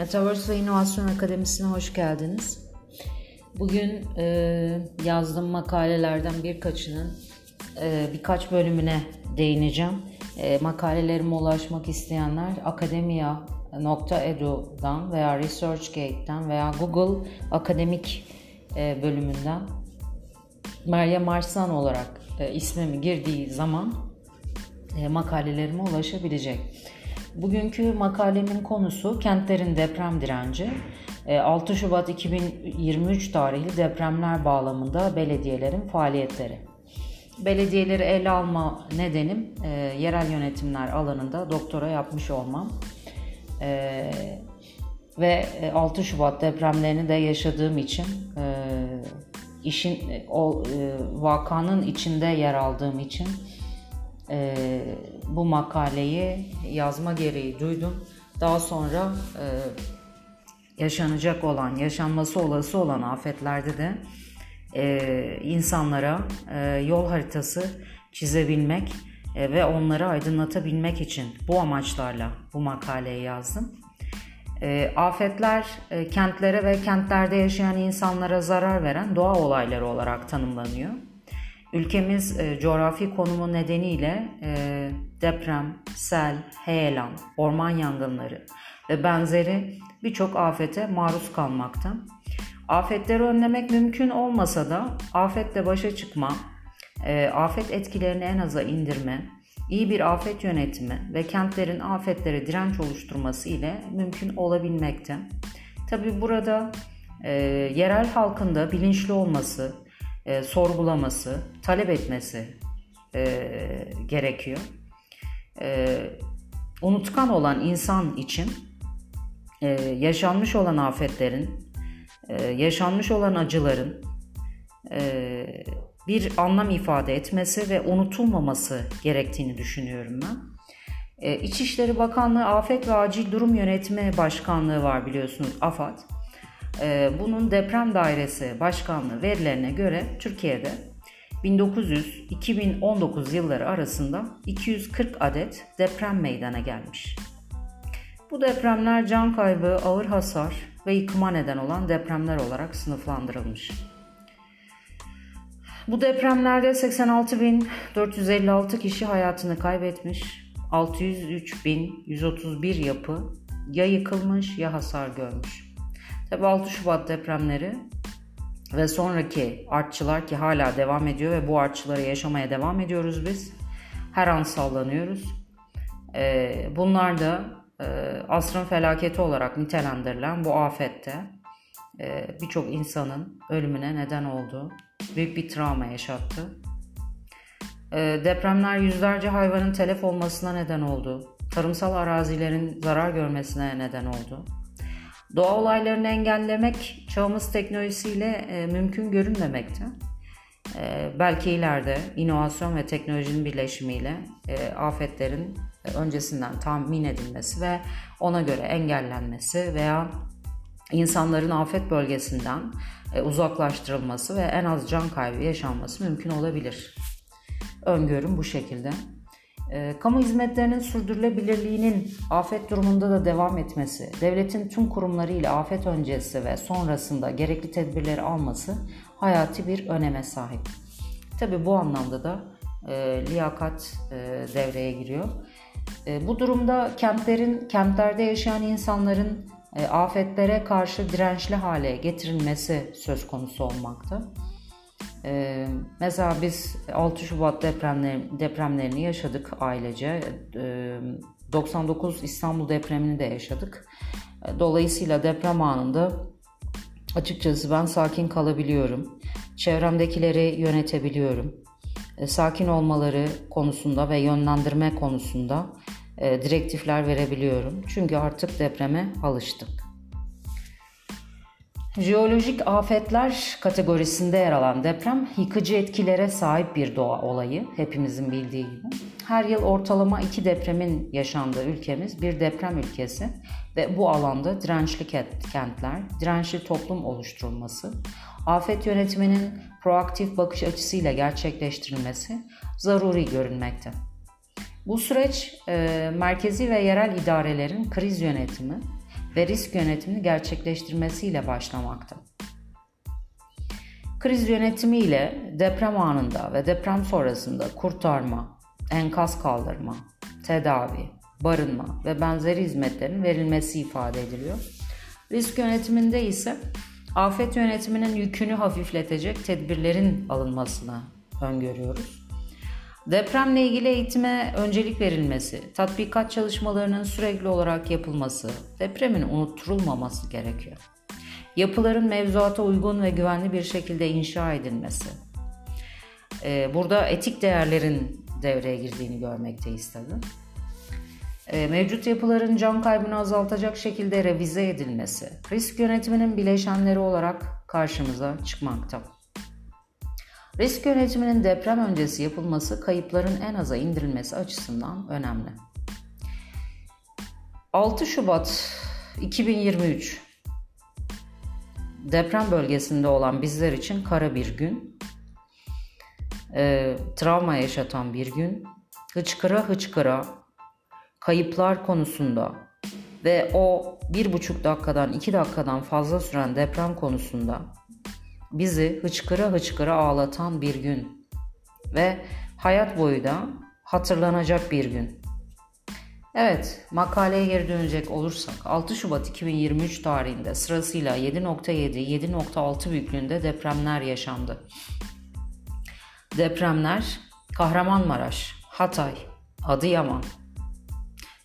Metaverse ve İnovasyon Akademisi'ne hoş geldiniz. Bugün e, yazdığım makalelerden birkaçının e, birkaç bölümüne değineceğim. E, makalelerime ulaşmak isteyenler akademia.edu'dan veya ResearchGate'den veya Google Akademik e, bölümünden Meryem Arslan olarak e, ismimi girdiği zaman e, makalelerime ulaşabilecek. Bugünkü makalemin konusu kentlerin deprem direnci. 6 Şubat 2023 tarihli depremler bağlamında belediyelerin faaliyetleri. Belediyeleri ele alma nedenim e, yerel yönetimler alanında doktora yapmış olmam. E, ve 6 Şubat depremlerini de yaşadığım için e, işin o e, vakanın içinde yer aldığım için e, bu makaleyi yazma gereği duydum. Daha sonra e, yaşanacak olan, yaşanması olası olan afetlerde de e, insanlara e, yol haritası çizebilmek e, ve onları aydınlatabilmek için bu amaçlarla bu makaleyi yazdım. E, afetler e, kentlere ve kentlerde yaşayan insanlara zarar veren doğa olayları olarak tanımlanıyor. Ülkemiz e, coğrafi konumu nedeniyle e, deprem, sel, heyelan, orman yangınları ve benzeri birçok afete maruz kalmakta. Afetleri önlemek mümkün olmasa da afetle başa çıkma, e, afet etkilerini en aza indirme, iyi bir afet yönetimi ve kentlerin afetlere direnç oluşturması ile mümkün olabilmekte. Tabi burada e, yerel halkın da bilinçli olması, e, sorgulaması, talep etmesi e, gerekiyor. E, unutkan olan insan için e, yaşanmış olan afetlerin, e, yaşanmış olan acıların e, bir anlam ifade etmesi ve unutulmaması gerektiğini düşünüyorum ben. E, İçişleri Bakanlığı Afet ve Acil Durum Yönetimi Başkanlığı var biliyorsunuz AFAD. Ee, bunun deprem dairesi başkanlığı verilerine göre Türkiye'de 1900-2019 yılları arasında 240 adet deprem meydana gelmiş. Bu depremler can kaybı, ağır hasar ve yıkıma neden olan depremler olarak sınıflandırılmış. Bu depremlerde 86.456 kişi hayatını kaybetmiş, 603.131 yapı ya yıkılmış ya hasar görmüş. Tabi 6 Şubat depremleri ve sonraki artçılar ki hala devam ediyor ve bu artçıları yaşamaya devam ediyoruz biz. Her an sallanıyoruz. Ee, bunlar da e, asrın felaketi olarak nitelendirilen bu afette e, birçok insanın ölümüne neden oldu. Büyük bir travma yaşattı. E, depremler yüzlerce hayvanın telef olmasına neden oldu. Tarımsal arazilerin zarar görmesine neden oldu. Doğa olaylarını engellemek çağımız teknolojisiyle e, mümkün görünmemekte. E, belki ileride inovasyon ve teknolojinin birleşimiyle e, afetlerin öncesinden tahmin edilmesi ve ona göre engellenmesi veya insanların afet bölgesinden uzaklaştırılması ve en az can kaybı yaşanması mümkün olabilir. Öngörüm bu şekilde. E, kamu hizmetlerinin sürdürülebilirliğinin afet durumunda da devam etmesi, devletin tüm kurumları ile afet öncesi ve sonrasında gerekli tedbirleri alması hayati bir öneme sahip. Tabi bu anlamda da e, liyakat e, devreye giriyor. E, bu durumda kentlerin, kentlerde yaşayan insanların e, afetlere karşı dirençli hale getirilmesi söz konusu olmakta. Ee, mesela biz 6 Şubat depremleri, depremlerini yaşadık ailece. Ee, 99 İstanbul depremini de yaşadık. Dolayısıyla deprem anında açıkçası ben sakin kalabiliyorum. Çevremdekileri yönetebiliyorum. Ee, sakin olmaları konusunda ve yönlendirme konusunda e, direktifler verebiliyorum. Çünkü artık depreme alıştık. Jeolojik afetler kategorisinde yer alan deprem yıkıcı etkilere sahip bir doğa olayı hepimizin bildiği gibi. Her yıl ortalama iki depremin yaşandığı ülkemiz bir deprem ülkesi ve bu alanda dirençli kentler, dirençli toplum oluşturulması, afet yönetiminin proaktif bakış açısıyla gerçekleştirilmesi zaruri görünmekte. Bu süreç e, merkezi ve yerel idarelerin kriz yönetimi, ve risk yönetimini gerçekleştirmesiyle başlamakta. Kriz yönetimi ile deprem anında ve deprem sonrasında kurtarma, enkaz kaldırma, tedavi, barınma ve benzeri hizmetlerin verilmesi ifade ediliyor. Risk yönetiminde ise afet yönetiminin yükünü hafifletecek tedbirlerin alınmasını öngörüyoruz. Depremle ilgili eğitime öncelik verilmesi, tatbikat çalışmalarının sürekli olarak yapılması, depremin unutturulmaması gerekiyor. Yapıların mevzuata uygun ve güvenli bir şekilde inşa edilmesi. Ee, burada etik değerlerin devreye girdiğini görmekteyiz tabii. Ee, mevcut yapıların can kaybını azaltacak şekilde revize edilmesi, risk yönetiminin bileşenleri olarak karşımıza çıkmakta. Risk yönetiminin deprem öncesi yapılması kayıpların en aza indirilmesi açısından önemli. 6 Şubat 2023 deprem bölgesinde olan bizler için kara bir gün, e, travma yaşatan bir gün, hıçkıra hıçkıra kayıplar konusunda ve o bir buçuk dakikadan iki dakikadan fazla süren deprem konusunda bizi hıçkıra hıçkıra ağlatan bir gün ve hayat boyu da hatırlanacak bir gün. Evet, makaleye geri dönecek olursak 6 Şubat 2023 tarihinde sırasıyla 7.7, 7.6 büyüklüğünde depremler yaşandı. Depremler Kahramanmaraş, Hatay, Adıyaman,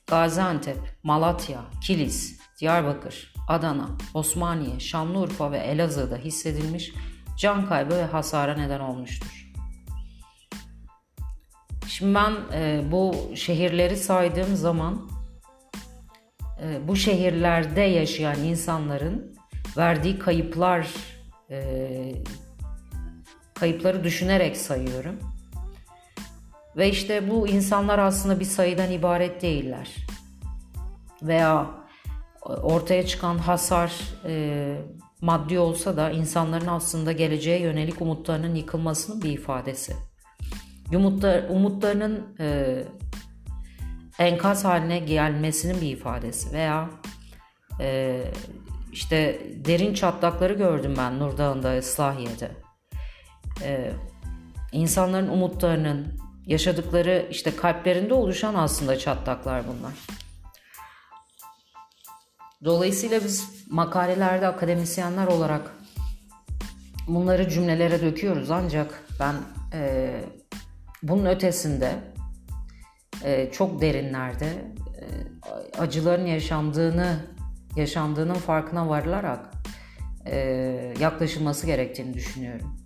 Gaziantep, Malatya, Kilis, Diyarbakır, Adana, Osmaniye, Şanlıurfa ve Elazığ'da hissedilmiş can kaybı ve hasara neden olmuştur. Şimdi ben e, bu şehirleri saydığım zaman e, bu şehirlerde yaşayan insanların verdiği kayıplar e, kayıpları düşünerek sayıyorum. Ve işte bu insanlar aslında bir sayıdan ibaret değiller. Veya ortaya çıkan hasar e, maddi olsa da insanların aslında geleceğe yönelik umutlarının yıkılmasının bir ifadesi. Umutlar, umutlarının e, enkaz haline gelmesinin bir ifadesi veya e, işte derin çatlakları gördüm ben Nur Dağı'nda, Islahiye'de. E, insanların umutlarının, yaşadıkları işte kalplerinde oluşan aslında çatlaklar bunlar. Dolayısıyla biz makalelerde akademisyenler olarak bunları cümlelere döküyoruz ancak ben e, bunun ötesinde e, çok derinlerde e, acıların yaşandığını yaşandığının farkına varılarak e, yaklaşılması gerektiğini düşünüyorum.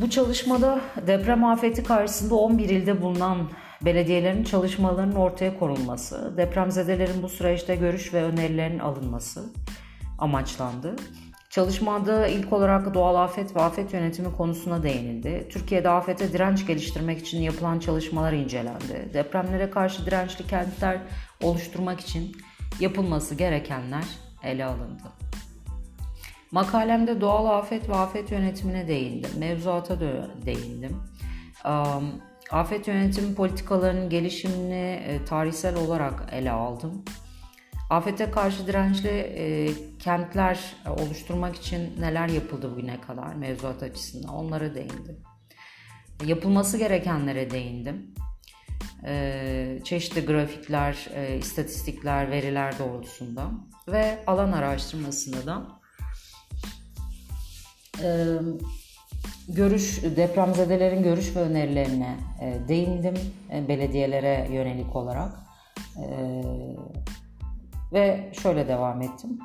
Bu çalışmada deprem afeti karşısında 11 ilde bulunan belediyelerin çalışmalarının ortaya konulması, depremzedelerin bu süreçte görüş ve önerilerin alınması amaçlandı. Çalışmada ilk olarak doğal afet ve afet yönetimi konusuna değinildi. Türkiye'de afete direnç geliştirmek için yapılan çalışmalar incelendi. Depremlere karşı dirençli kentler oluşturmak için yapılması gerekenler ele alındı. Makalemde doğal afet ve afet yönetimine değindim. Mevzuata değindim. Afet yönetimi politikalarının gelişimini e, tarihsel olarak ele aldım. Afete karşı dirençli e, kentler oluşturmak için neler yapıldı bugüne kadar mevzuat açısından onlara değindim. Yapılması gerekenlere değindim. E, çeşitli grafikler, e, istatistikler, veriler doğrultusunda ve alan araştırmasında da e, görüş depremzedelerin görüş ve önerilerine e, değindim e, belediyelere yönelik olarak e, ve şöyle devam ettim.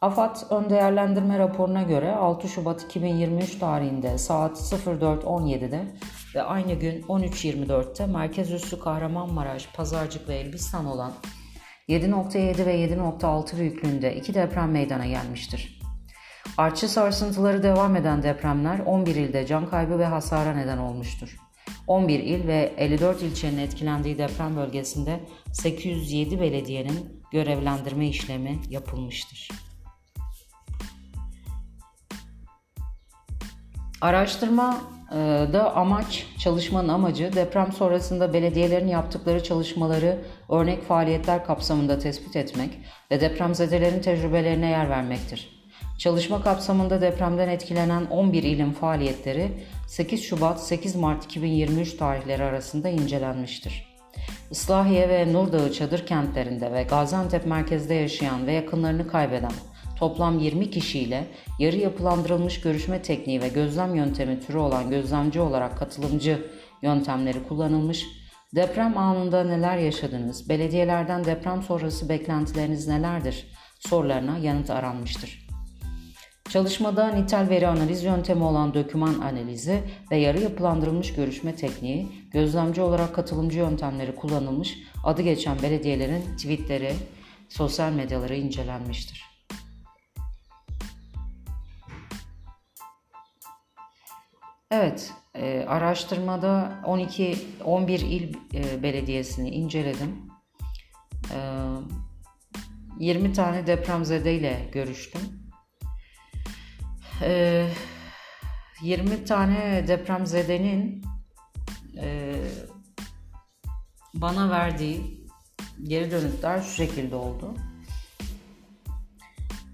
AFAD ön değerlendirme raporuna göre 6 Şubat 2023 tarihinde saat 04.17'de ve aynı gün 13.24'te merkez üssü Kahramanmaraş, Pazarcık ve Elbistan olan 7.7 ve 7.6 büyüklüğünde iki deprem meydana gelmiştir. Artçı sarsıntıları devam eden depremler 11 ilde can kaybı ve hasara neden olmuştur. 11 il ve 54 ilçenin etkilendiği deprem bölgesinde 807 belediyenin görevlendirme işlemi yapılmıştır. Araştırma da amaç, çalışmanın amacı deprem sonrasında belediyelerin yaptıkları çalışmaları örnek faaliyetler kapsamında tespit etmek ve depremzedelerin tecrübelerine yer vermektir. Çalışma kapsamında depremden etkilenen 11 ilin faaliyetleri 8 Şubat 8 Mart 2023 tarihleri arasında incelenmiştir. Islahiye ve Nurdağı çadır kentlerinde ve Gaziantep merkezde yaşayan ve yakınlarını kaybeden toplam 20 kişiyle yarı yapılandırılmış görüşme tekniği ve gözlem yöntemi türü olan gözlemci olarak katılımcı yöntemleri kullanılmış, deprem anında neler yaşadınız, belediyelerden deprem sonrası beklentileriniz nelerdir sorularına yanıt aranmıştır. Çalışmada nitel veri analiz yöntemi olan doküman analizi ve yarı yapılandırılmış görüşme tekniği, gözlemci olarak katılımcı yöntemleri kullanılmış, adı geçen belediyelerin tweetleri, sosyal medyaları incelenmiştir. Evet, e, araştırmada 12 11 il e, belediyesini inceledim. E, 20 tane depremzede ile görüştüm. E, 20 tane depremzedenin e, bana verdiği geri dönütler şu şekilde oldu.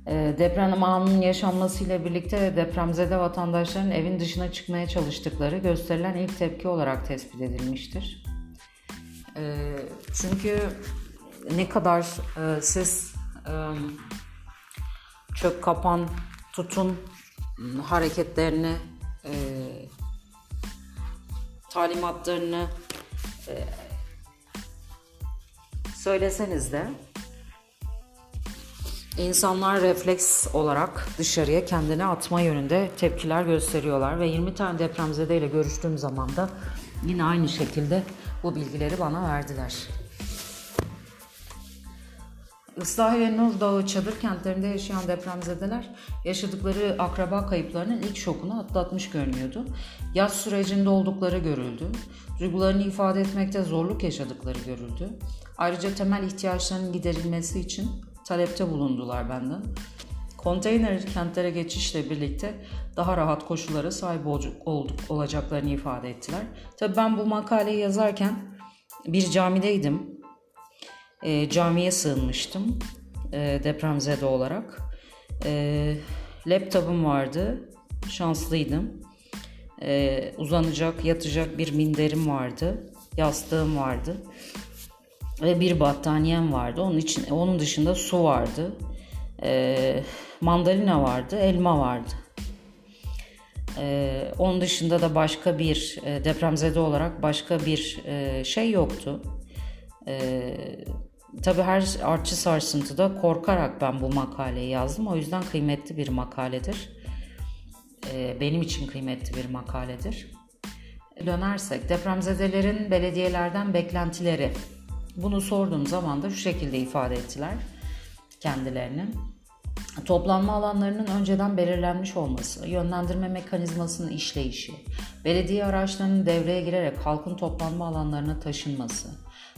Ee, deprem anının yaşanmasıyla birlikte depremzede vatandaşların evin dışına çıkmaya çalıştıkları gösterilen ilk tepki olarak tespit edilmiştir. Ee, çünkü ne kadar e, siz e, çök kapan tutun hareketlerini e, talimatlarını söyleseniz de İnsanlar refleks olarak dışarıya kendini atma yönünde tepkiler gösteriyorlar ve 20 tane depremzede ile görüştüğüm zaman da yine aynı şekilde bu bilgileri bana verdiler. Islahi ve Nur Dağı çadır kentlerinde yaşayan depremzedeler yaşadıkları akraba kayıplarının ilk şokunu atlatmış görünüyordu. Yaz sürecinde oldukları görüldü. Duygularını ifade etmekte zorluk yaşadıkları görüldü. Ayrıca temel ihtiyaçlarının giderilmesi için talepte bulundular benden. Konteyner kentlere geçişle birlikte daha rahat koşullara sahip olduk, olacaklarını ifade ettiler. Tabii ben bu makaleyi yazarken bir camideydim. E, camiye sığınmıştım e, depremzede olarak. E, laptopum vardı, şanslıydım. E, uzanacak, yatacak bir minderim vardı, yastığım vardı ve bir battaniyem vardı. Onun için onun dışında su vardı. E, mandalina vardı, elma vardı. E, onun dışında da başka bir e, depremzede olarak başka bir e, şey yoktu. E, tabii her artçı sarsıntıda korkarak ben bu makaleyi yazdım. O yüzden kıymetli bir makaledir. E, benim için kıymetli bir makaledir. Dönersek depremzedelerin belediyelerden beklentileri bunu sorduğum zaman da şu şekilde ifade ettiler kendilerini. Toplanma alanlarının önceden belirlenmiş olması, yönlendirme mekanizmasının işleyişi, belediye araçlarının devreye girerek halkın toplanma alanlarına taşınması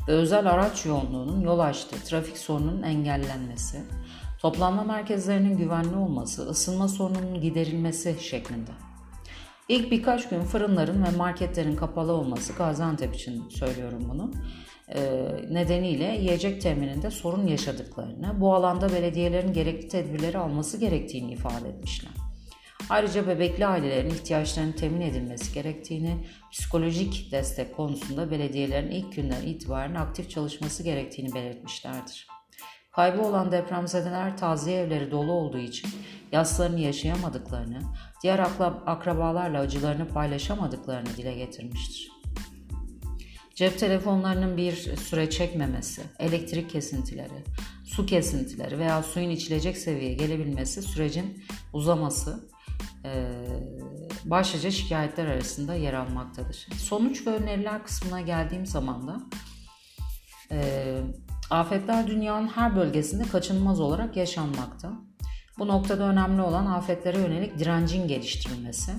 ve özel araç yoğunluğunun yol açtığı trafik sorununun engellenmesi, toplanma merkezlerinin güvenli olması, ısınma sorununun giderilmesi şeklinde. İlk birkaç gün fırınların ve marketlerin kapalı olması Gaziantep için söylüyorum bunu e, nedeniyle yiyecek temininde sorun yaşadıklarını, bu alanda belediyelerin gerekli tedbirleri alması gerektiğini ifade etmişler. Ayrıca bebekli ailelerin ihtiyaçlarının temin edilmesi gerektiğini, psikolojik destek konusunda belediyelerin ilk günden itibaren aktif çalışması gerektiğini belirtmişlerdir. Kaybı olan depremzedeler taziye evleri dolu olduğu için yaslarını yaşayamadıklarını, diğer akrabalarla acılarını paylaşamadıklarını dile getirmiştir. Cep telefonlarının bir süre çekmemesi, elektrik kesintileri, su kesintileri veya suyun içilecek seviyeye gelebilmesi sürecin uzaması başlıca şikayetler arasında yer almaktadır. Sonuç ve öneriler kısmına geldiğim zaman da afetler dünyanın her bölgesinde kaçınılmaz olarak yaşanmakta. Bu noktada önemli olan afetlere yönelik direncin geliştirilmesi.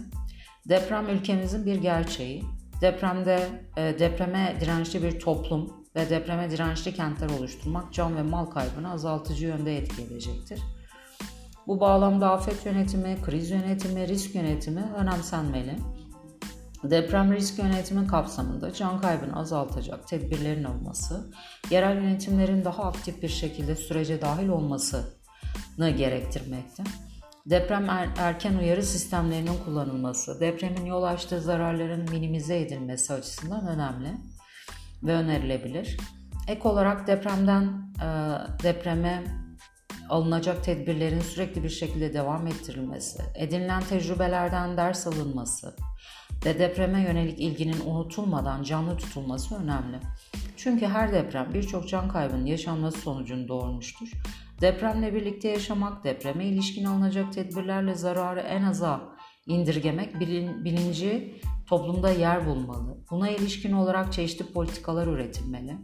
Deprem ülkemizin bir gerçeği Depremde e, depreme dirençli bir toplum ve depreme dirençli kentler oluşturmak can ve mal kaybını azaltıcı yönde etki edecektir. Bu bağlamda afet yönetimi, kriz yönetimi, risk yönetimi önemsenmeli. Deprem risk yönetimi kapsamında can kaybını azaltacak tedbirlerin alınması, yerel yönetimlerin daha aktif bir şekilde sürece dahil olmasını gerektirmekte. Deprem er, erken uyarı sistemlerinin kullanılması, depremin yol açtığı zararların minimize edilmesi açısından önemli ve önerilebilir. Ek olarak depremden e, depreme alınacak tedbirlerin sürekli bir şekilde devam ettirilmesi, edinilen tecrübelerden ders alınması ve depreme yönelik ilginin unutulmadan canlı tutulması önemli. Çünkü her deprem birçok can kaybının yaşanması sonucunu doğurmuştur. Depremle birlikte yaşamak, depreme ilişkin alınacak tedbirlerle zararı en aza indirgemek bilin, bilinci toplumda yer bulmalı. Buna ilişkin olarak çeşitli politikalar üretilmeli.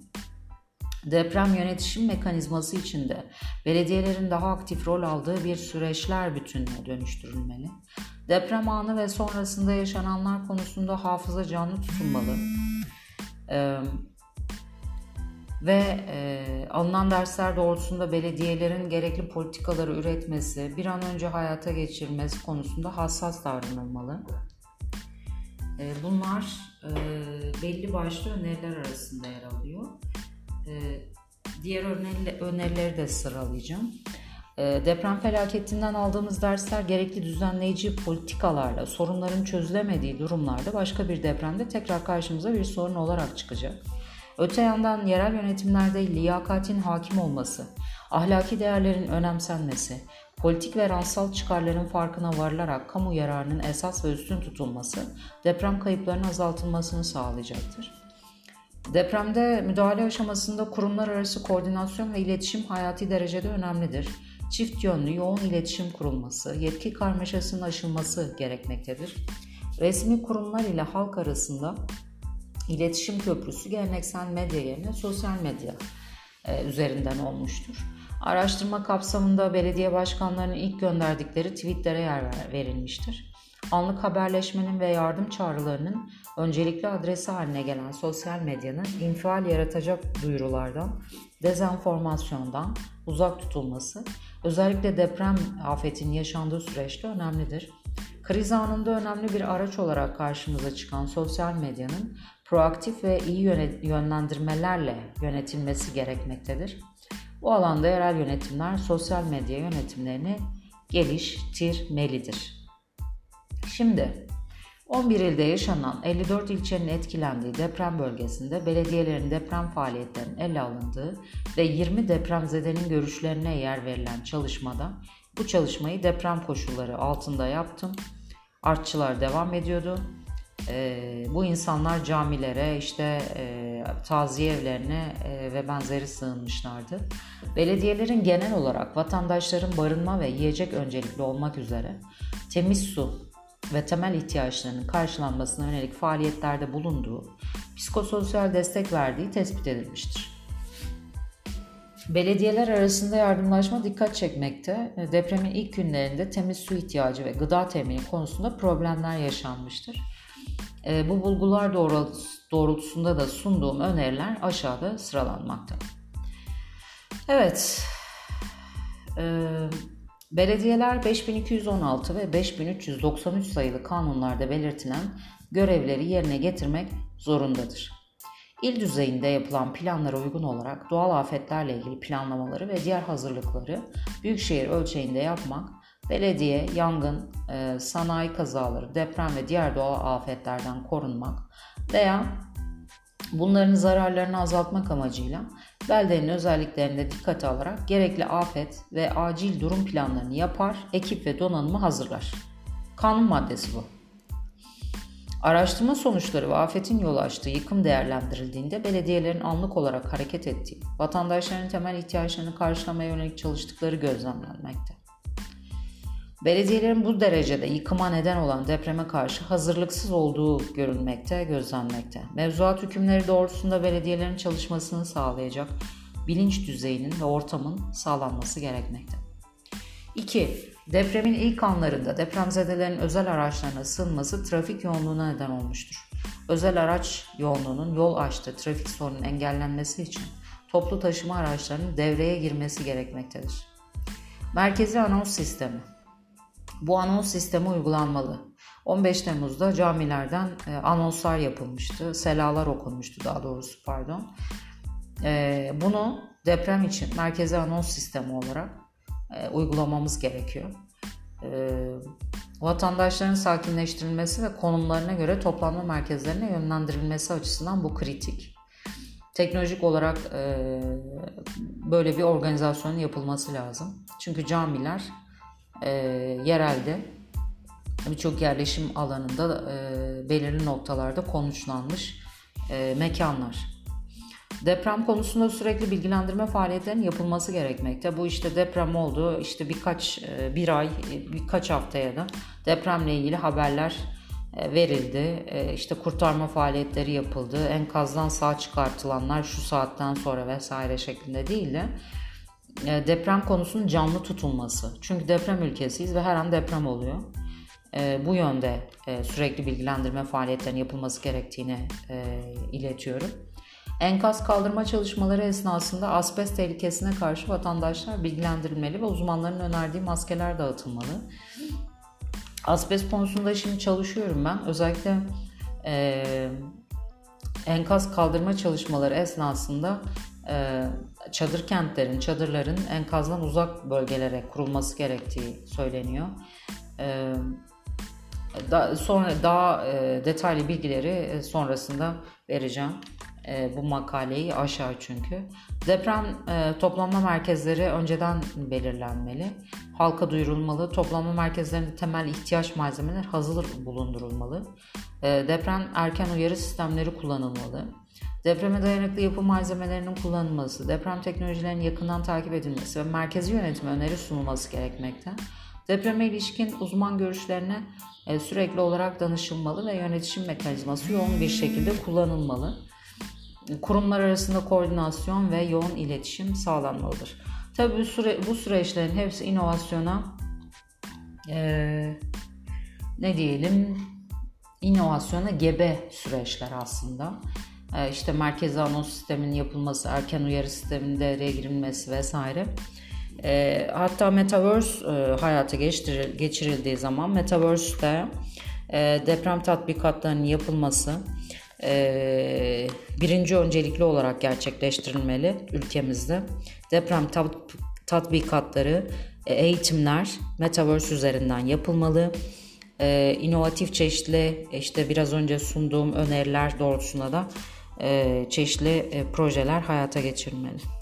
Deprem yönetişim mekanizması içinde belediyelerin daha aktif rol aldığı bir süreçler bütününe dönüştürülmeli. Deprem anı ve sonrasında yaşananlar konusunda hafıza canlı tutulmalı. Ee, ve e, alınan dersler doğrultusunda belediyelerin gerekli politikaları üretmesi, bir an önce hayata geçirmesi konusunda hassas davranılmalı. E, bunlar e, belli başlı öneriler arasında yer alıyor. E, diğer önerileri de sıralayacağım. E, deprem felaketinden aldığımız dersler gerekli düzenleyici politikalarla sorunların çözülemediği durumlarda başka bir depremde tekrar karşımıza bir sorun olarak çıkacak. Öte yandan yerel yönetimlerde liyakatin hakim olması, ahlaki değerlerin önemsenmesi, politik ve ransal çıkarların farkına varılarak kamu yararının esas ve üstün tutulması deprem kayıplarının azaltılmasını sağlayacaktır. Depremde müdahale aşamasında kurumlar arası koordinasyon ve iletişim hayati derecede önemlidir. Çift yönlü yoğun iletişim kurulması, yetki karmaşasının aşılması gerekmektedir. Resmi kurumlar ile halk arasında iletişim köprüsü geleneksel medya yerine sosyal medya e, üzerinden olmuştur. Araştırma kapsamında belediye başkanlarının ilk gönderdikleri tweetlere yer verilmiştir. Anlık haberleşmenin ve yardım çağrılarının öncelikli adresi haline gelen sosyal medyanın infial yaratacak duyurulardan, dezenformasyondan uzak tutulması özellikle deprem afetinin yaşandığı süreçte önemlidir. Kriz anında önemli bir araç olarak karşımıza çıkan sosyal medyanın proaktif ve iyi yönlendirmelerle yönetilmesi gerekmektedir. Bu alanda yerel yönetimler sosyal medya yönetimlerini geliştirmelidir. Şimdi 11 ilde yaşanan 54 ilçenin etkilendiği deprem bölgesinde belediyelerin deprem faaliyetlerinin ele alındığı ve 20 depremzedenin görüşlerine yer verilen çalışmada bu çalışmayı deprem koşulları altında yaptım. Artçılar devam ediyordu e, bu insanlar camilere, işte e, taziye evlerine e, ve benzeri sığınmışlardı. Belediyelerin genel olarak vatandaşların barınma ve yiyecek öncelikli olmak üzere temiz su ve temel ihtiyaçlarının karşılanmasına yönelik faaliyetlerde bulunduğu, psikososyal destek verdiği tespit edilmiştir. Belediyeler arasında yardımlaşma dikkat çekmekte. Depremin ilk günlerinde temiz su ihtiyacı ve gıda temini konusunda problemler yaşanmıştır. E, bu bulgular doğrultusunda da sunduğum öneriler aşağıda sıralanmakta. Evet, e, belediyeler 5216 ve 5393 sayılı kanunlarda belirtilen görevleri yerine getirmek zorundadır. İl düzeyinde yapılan planlara uygun olarak doğal afetlerle ilgili planlamaları ve diğer hazırlıkları büyükşehir ölçeğinde yapmak belediye, yangın, e, sanayi kazaları, deprem ve diğer doğal afetlerden korunmak veya bunların zararlarını azaltmak amacıyla beldenin özelliklerinde dikkate alarak gerekli afet ve acil durum planlarını yapar, ekip ve donanımı hazırlar. Kanun maddesi bu. Araştırma sonuçları ve afetin yol açtığı yıkım değerlendirildiğinde belediyelerin anlık olarak hareket ettiği, vatandaşların temel ihtiyaçlarını karşılamaya yönelik çalıştıkları gözlemlenmekte. Belediyelerin bu derecede yıkıma neden olan depreme karşı hazırlıksız olduğu görülmekte, gözlenmekte. Mevzuat hükümleri doğrultusunda belediyelerin çalışmasını sağlayacak bilinç düzeyinin ve ortamın sağlanması gerekmekte. 2. Depremin ilk anlarında depremzedelerin özel araçlarına sığınması trafik yoğunluğuna neden olmuştur. Özel araç yoğunluğunun yol açtığı trafik sorunun engellenmesi için toplu taşıma araçlarının devreye girmesi gerekmektedir. Merkezi anons sistemi bu anons sistemi uygulanmalı. 15 Temmuz'da camilerden e, anonslar yapılmıştı. Selalar okunmuştu daha doğrusu pardon. E, bunu deprem için merkezi anons sistemi olarak e, uygulamamız gerekiyor. E, vatandaşların sakinleştirilmesi ve konumlarına göre toplanma merkezlerine yönlendirilmesi açısından bu kritik. Teknolojik olarak e, böyle bir organizasyonun yapılması lazım. Çünkü camiler e, yerelde birçok yerleşim alanında e, belirli noktalarda konuşlanmış e, mekanlar. Deprem konusunda sürekli bilgilendirme faaliyetlerinin yapılması gerekmekte. Bu işte deprem oldu, işte birkaç e, bir ay, birkaç haftaya da depremle ilgili haberler e, verildi. E, işte kurtarma faaliyetleri yapıldı. Enkazdan sağ çıkartılanlar şu saatten sonra vesaire şeklinde değil de deprem konusunun canlı tutulması. Çünkü deprem ülkesiyiz ve her an deprem oluyor. Bu yönde sürekli bilgilendirme faaliyetlerinin yapılması gerektiğini iletiyorum. Enkaz kaldırma çalışmaları esnasında asbest tehlikesine karşı vatandaşlar bilgilendirilmeli ve uzmanların önerdiği maskeler dağıtılmalı. Asbest konusunda şimdi çalışıyorum ben. Özellikle e, enkaz kaldırma çalışmaları esnasında e, çadır kentlerin, çadırların enkazdan uzak bölgelere kurulması gerektiği söyleniyor. E, sonra daha e, detaylı bilgileri sonrasında vereceğim e, bu makaleyi aşağı çünkü. Deprem e, toplanma merkezleri önceden belirlenmeli. Halka duyurulmalı. Toplanma merkezlerinde temel ihtiyaç malzemeler hazır bulundurulmalı. E, deprem erken uyarı sistemleri kullanılmalı. Depreme dayanıklı yapı malzemelerinin kullanılması, deprem teknolojilerinin yakından takip edilmesi ve merkezi yönetime öneri sunulması gerekmekte. Depreme ilişkin uzman görüşlerine e, sürekli olarak danışılmalı ve yönetişim mekanizması yoğun bir şekilde kullanılmalı kurumlar arasında koordinasyon ve yoğun iletişim sağlanmalıdır. Tabii bu, süre, bu süreçlerin hepsi inovasyona e, ne diyelim inovasyona gebe süreçler aslında. E, işte merkezi anons sisteminin yapılması, erken uyarı sisteminin devreye girilmesi vesaire. E, hatta Metaverse e, hayata geçiril, geçirildiği zaman Metaverse'de e, deprem tatbikatlarının yapılması, e, birinci öncelikli olarak gerçekleştirilmeli ülkemizde. Deprem tat, tatbikatları, e, eğitimler Metaverse üzerinden yapılmalı. E, çeşitli işte biraz önce sunduğum öneriler doğrultusunda da çeşitli projeler hayata geçirilmeli.